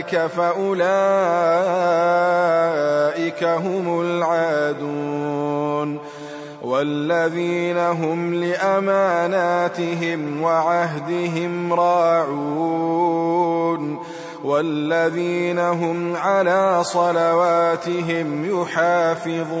ذلك فأولئك هم العادون والذين هم لأماناتهم وعهدهم راعون والذين هم على صلواتهم يحافظون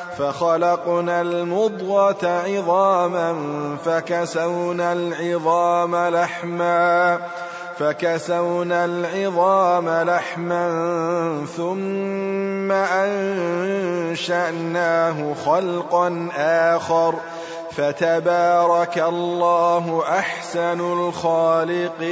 فخلقنا المضغة عظاما فكسونا العظام لحما فكسونا العظام لحما ثم أنشأناه خلقا آخر فتبارك الله أحسن الخالقين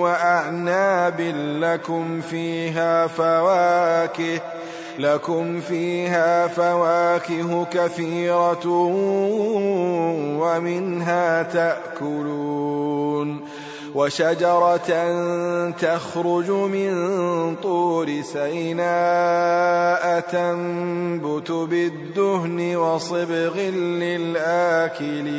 وأعناب لكم فيها فواكه لكم فيها فواكه كثيرة ومنها تأكلون. وشجرة تخرج من طور سيناء تنبت بالدهن وصبغ للآكلين.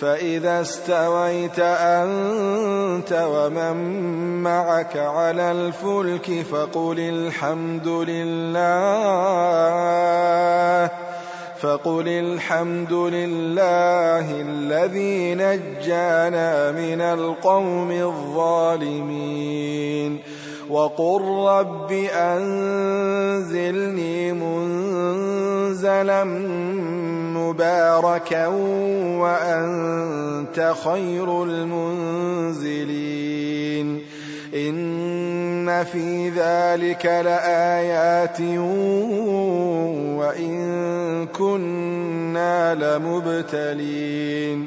فإذا استويت أنت ومن معك على الفلك فقل الحمد لله فقل الحمد لله الذي نجانا من القوم الظالمين. وقل رب أنزلني منزلا مباركا وأنت خير المنزلين. إن في ذلك لآيات وإن كنا لمبتلين.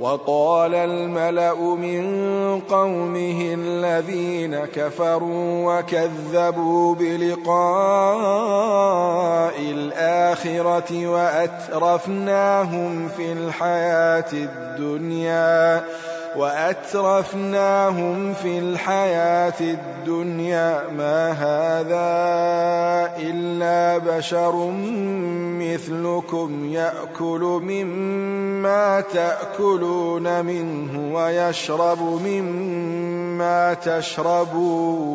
وقال الملأ من قومه الذين كفروا وكذبوا بلقاء الآخرة وأترفناهم في الحياة الدنيا وأترفناهم في الحياة الدنيا ما هذا إلا بشر مثلكم يأكل مما تأكلون منه ويشرب مما تشربون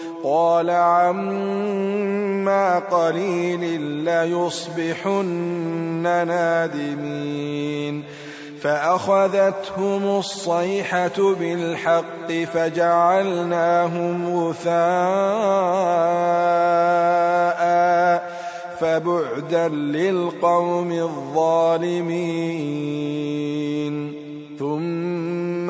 قال عما قليل ليصبحن نادمين. فأخذتهم الصيحة بالحق فجعلناهم غثاء فبعدا للقوم الظالمين. ثم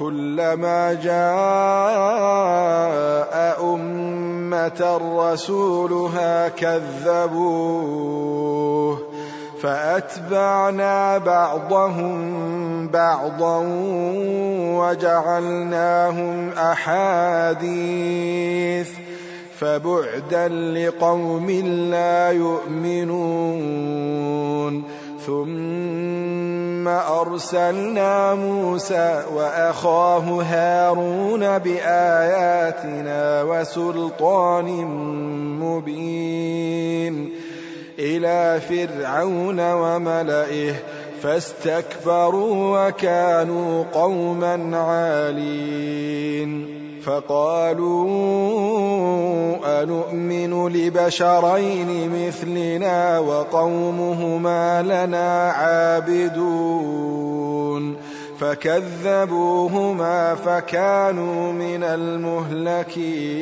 كلما جاء أمة رسولها كذبوه فأتبعنا بعضهم بعضا وجعلناهم أحاديث فبعدا لقوم لا يؤمنون ثم أرسلنا موسى وأخاه هارون بآياتنا وسلطان مبين إلى فرعون وملئه فاستكبروا وكانوا قوما عالين. فقالوا أنؤمن لبشرين مثلنا وقومهما لنا عابدون فكذبوهما فكانوا من المهلكين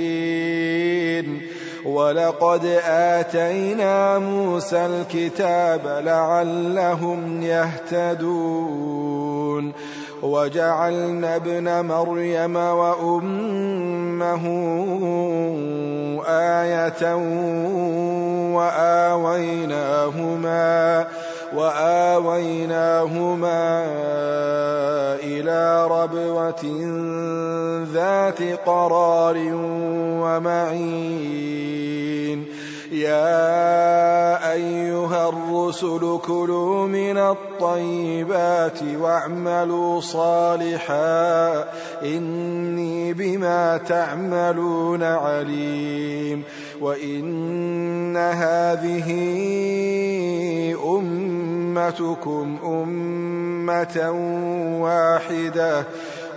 ولقد آتينا موسى الكتاب لعلهم يهتدون. وجعلنا ابن مريم وأمه آية وآويناهما وآويناهما إلى ربوة ذات قرار ومعين. يا أيها الرسل كلوا من الطيبات واعملوا صالحا إني بما تعملون عليم وإن هذه أمتكم أمة واحدة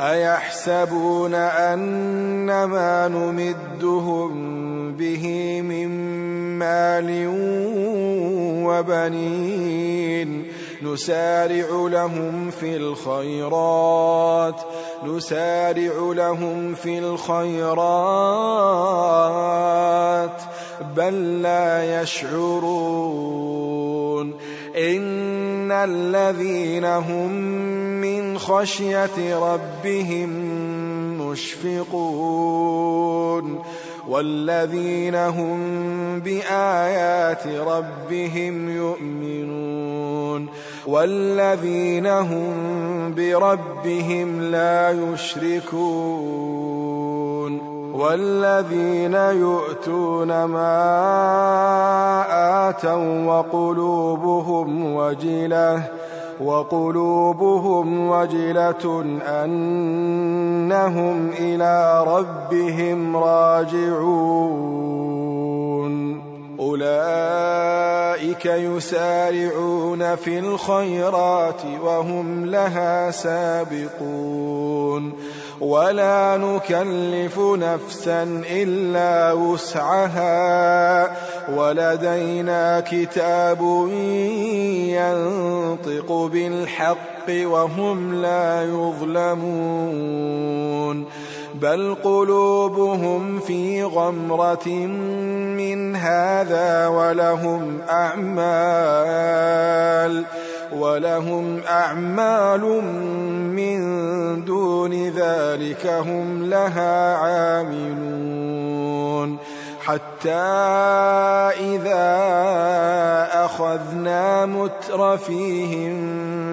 أيحسبون أن ما نمدهم به من مال وبنين نسارع لهم في الخيرات نسارع لهم في الخيرات بل لا يشعرون. إن الذين هم من خشية ربهم مشفقون والذين هم بآيات ربهم يؤمنون والذين هم بربهم لا يشركون والذين يؤتون ما آتوا وقلوبهم وجلة وقلوبهم وجلة أنهم إلى ربهم راجعون. أولئك يسارعون في الخيرات وهم لها سابقون. ولا نكلف نفسا إلا وسعها ولدينا كتاب ينطق بالحق وهم لا يظلمون بل قلوبهم في غمرة من هذا ولهم أعمال ولهم أعمال من دون ذلك هم لها عاملون حتى إذا أخذنا مترفيهم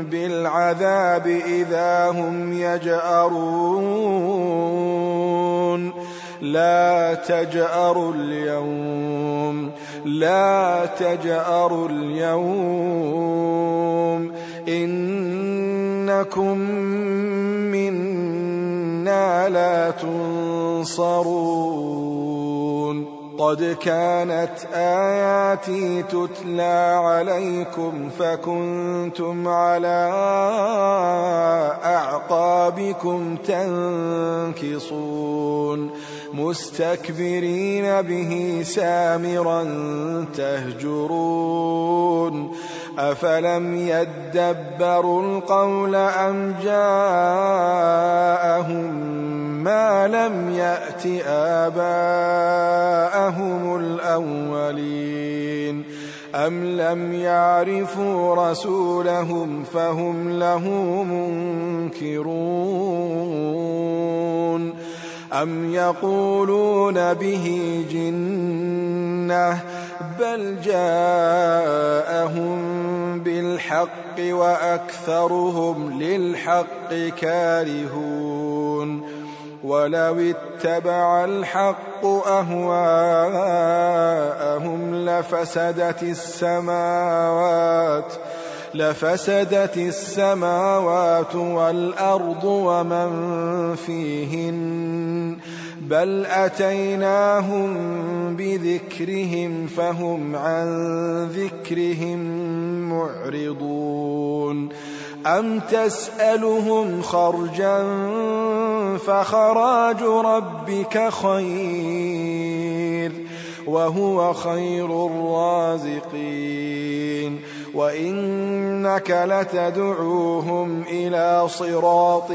بالعذاب إذا هم يجأرون لا تجأروا اليوم لا تجأروا اليوم. إنكم منا لا تنصرون. قد كانت آياتي تتلى عليكم فكنتم على أعقابكم تنكصون مستكبرين به سامرا تهجرون أفلم يدبروا القول أم جاءهم ما لم يأت آباءهم الأولين أم لم يعرفوا رسولهم فهم له منكرون أم يقولون به جنة بل جاءهم بالحق وأكثرهم للحق كارهون ولو اتبع الحق أهواءهم لفسدت السماوات لفسدت السماوات والأرض ومن فيهن بل أتيناهم بذكرهم فهم عن ذكرهم معرضون. أم تسألهم خرجا فخراج ربك خير وهو خير الرازقين. وإنك لتدعوهم إلى صراط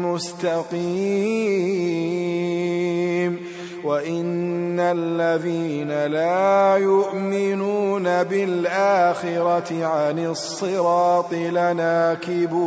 مستقيم وإن الذين لا يؤمنون بالآخرة عن الصراط لناكبون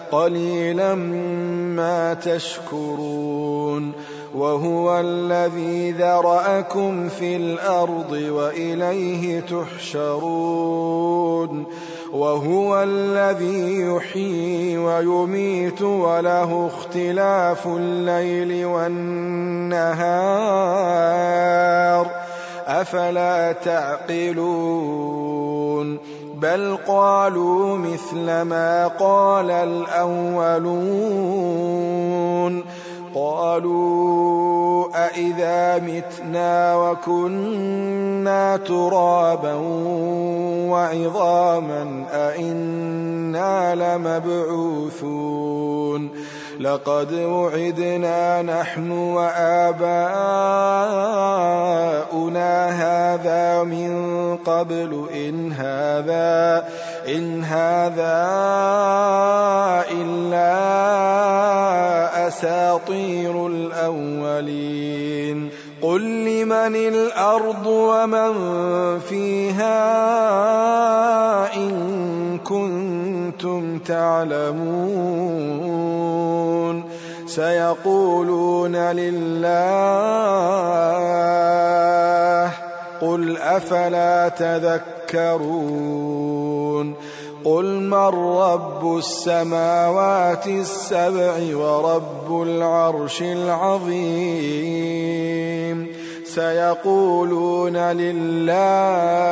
قليلا ما تشكرون وهو الذي ذرأكم في الأرض وإليه تحشرون وهو الذي يحيي ويميت وله اختلاف الليل والنهار أفلا تعقلون؟ بل قالوا مثل ما قال الأولون. قالوا أإذا متنا وكنا ترابا وعظاما أإنا لمبعوثون. لقد وعدنا نحن وآباؤنا هذا من قبل إن هذا إن هذا إلا أساطير الأولين. قل لمن الأرض ومن فيها إن كنتم تعلمون سيقولون لله قل أفلا تذكرون قل من رب السماوات السبع ورب العرش العظيم سيقولون لله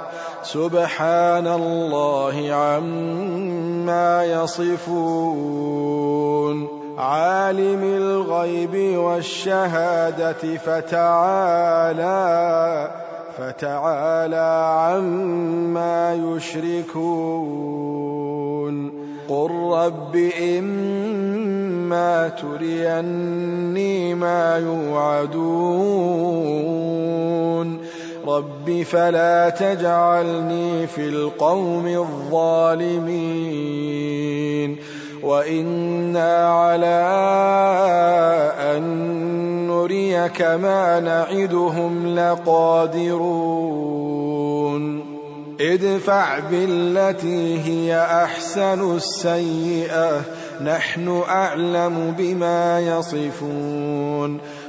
سبحان الله عما يصفون. عالم الغيب والشهادة فتعالى فتعالى عما يشركون. قل رب إما تريني ما يوعدون. رب فلا تجعلني في القوم الظالمين وإنا على أن نريك ما نعدهم لقادرون ادفع بالتي هي احسن السيئه نحن اعلم بما يصفون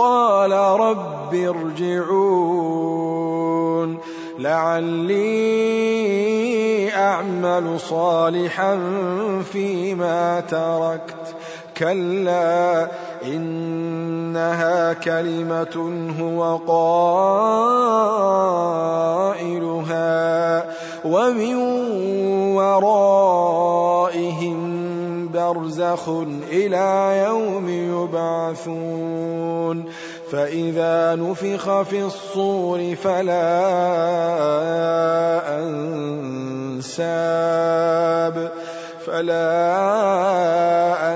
قال رب ارجعون. لعلي أعمل صالحا فيما تركت. كلا إنها كلمة هو قائلها. ومن ورائهم برزخ إلى يوم يبعثون فإذا نفخ في الصور فلا أنساب فلا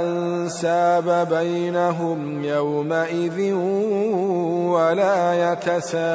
أنساب بينهم يومئذ ولا يتساءلون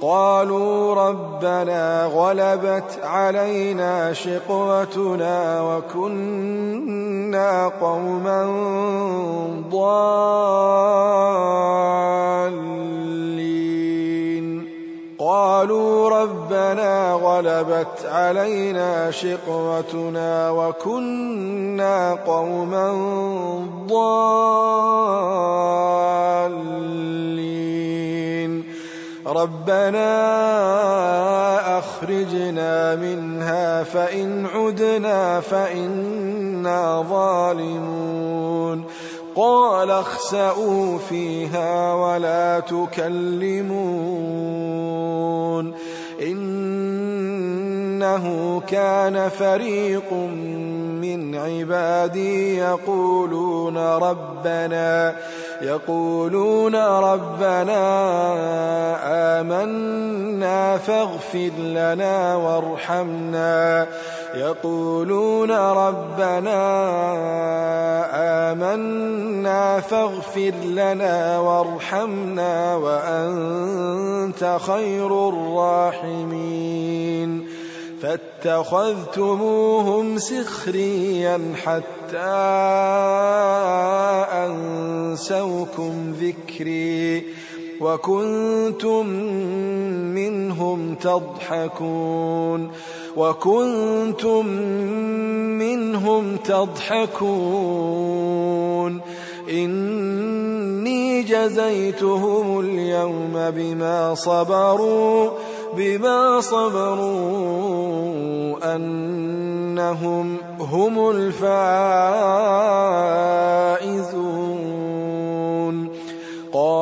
قالوا ربنا غلبت علينا شقوتنا وكنا قوما ضالين. قالوا ربنا غلبت علينا شقوتنا وكنا قوما ضالين. ربنا أخرجنا منها فإن عدنا فإنا ظالمون. قال اخسئوا فيها ولا تكلمون. إنه كان فريق من عبادي يقولون ربنا يقولون ربنا آمنا فاغفر لنا وارحمنا. يقولون ربنا آمنا فاغفر لنا وارحمنا وأنت خير الراحمين. فاتخذتموهم سخريا حتى أنسوكم ذكري. وكنتم منهم تضحكون وكنتم منهم تضحكون إني جزيتهم اليوم بما صبروا بما صبروا أنهم هم الفائزون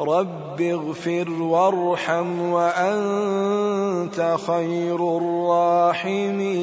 رب اغفر وارحم وأنت خير الراحمين.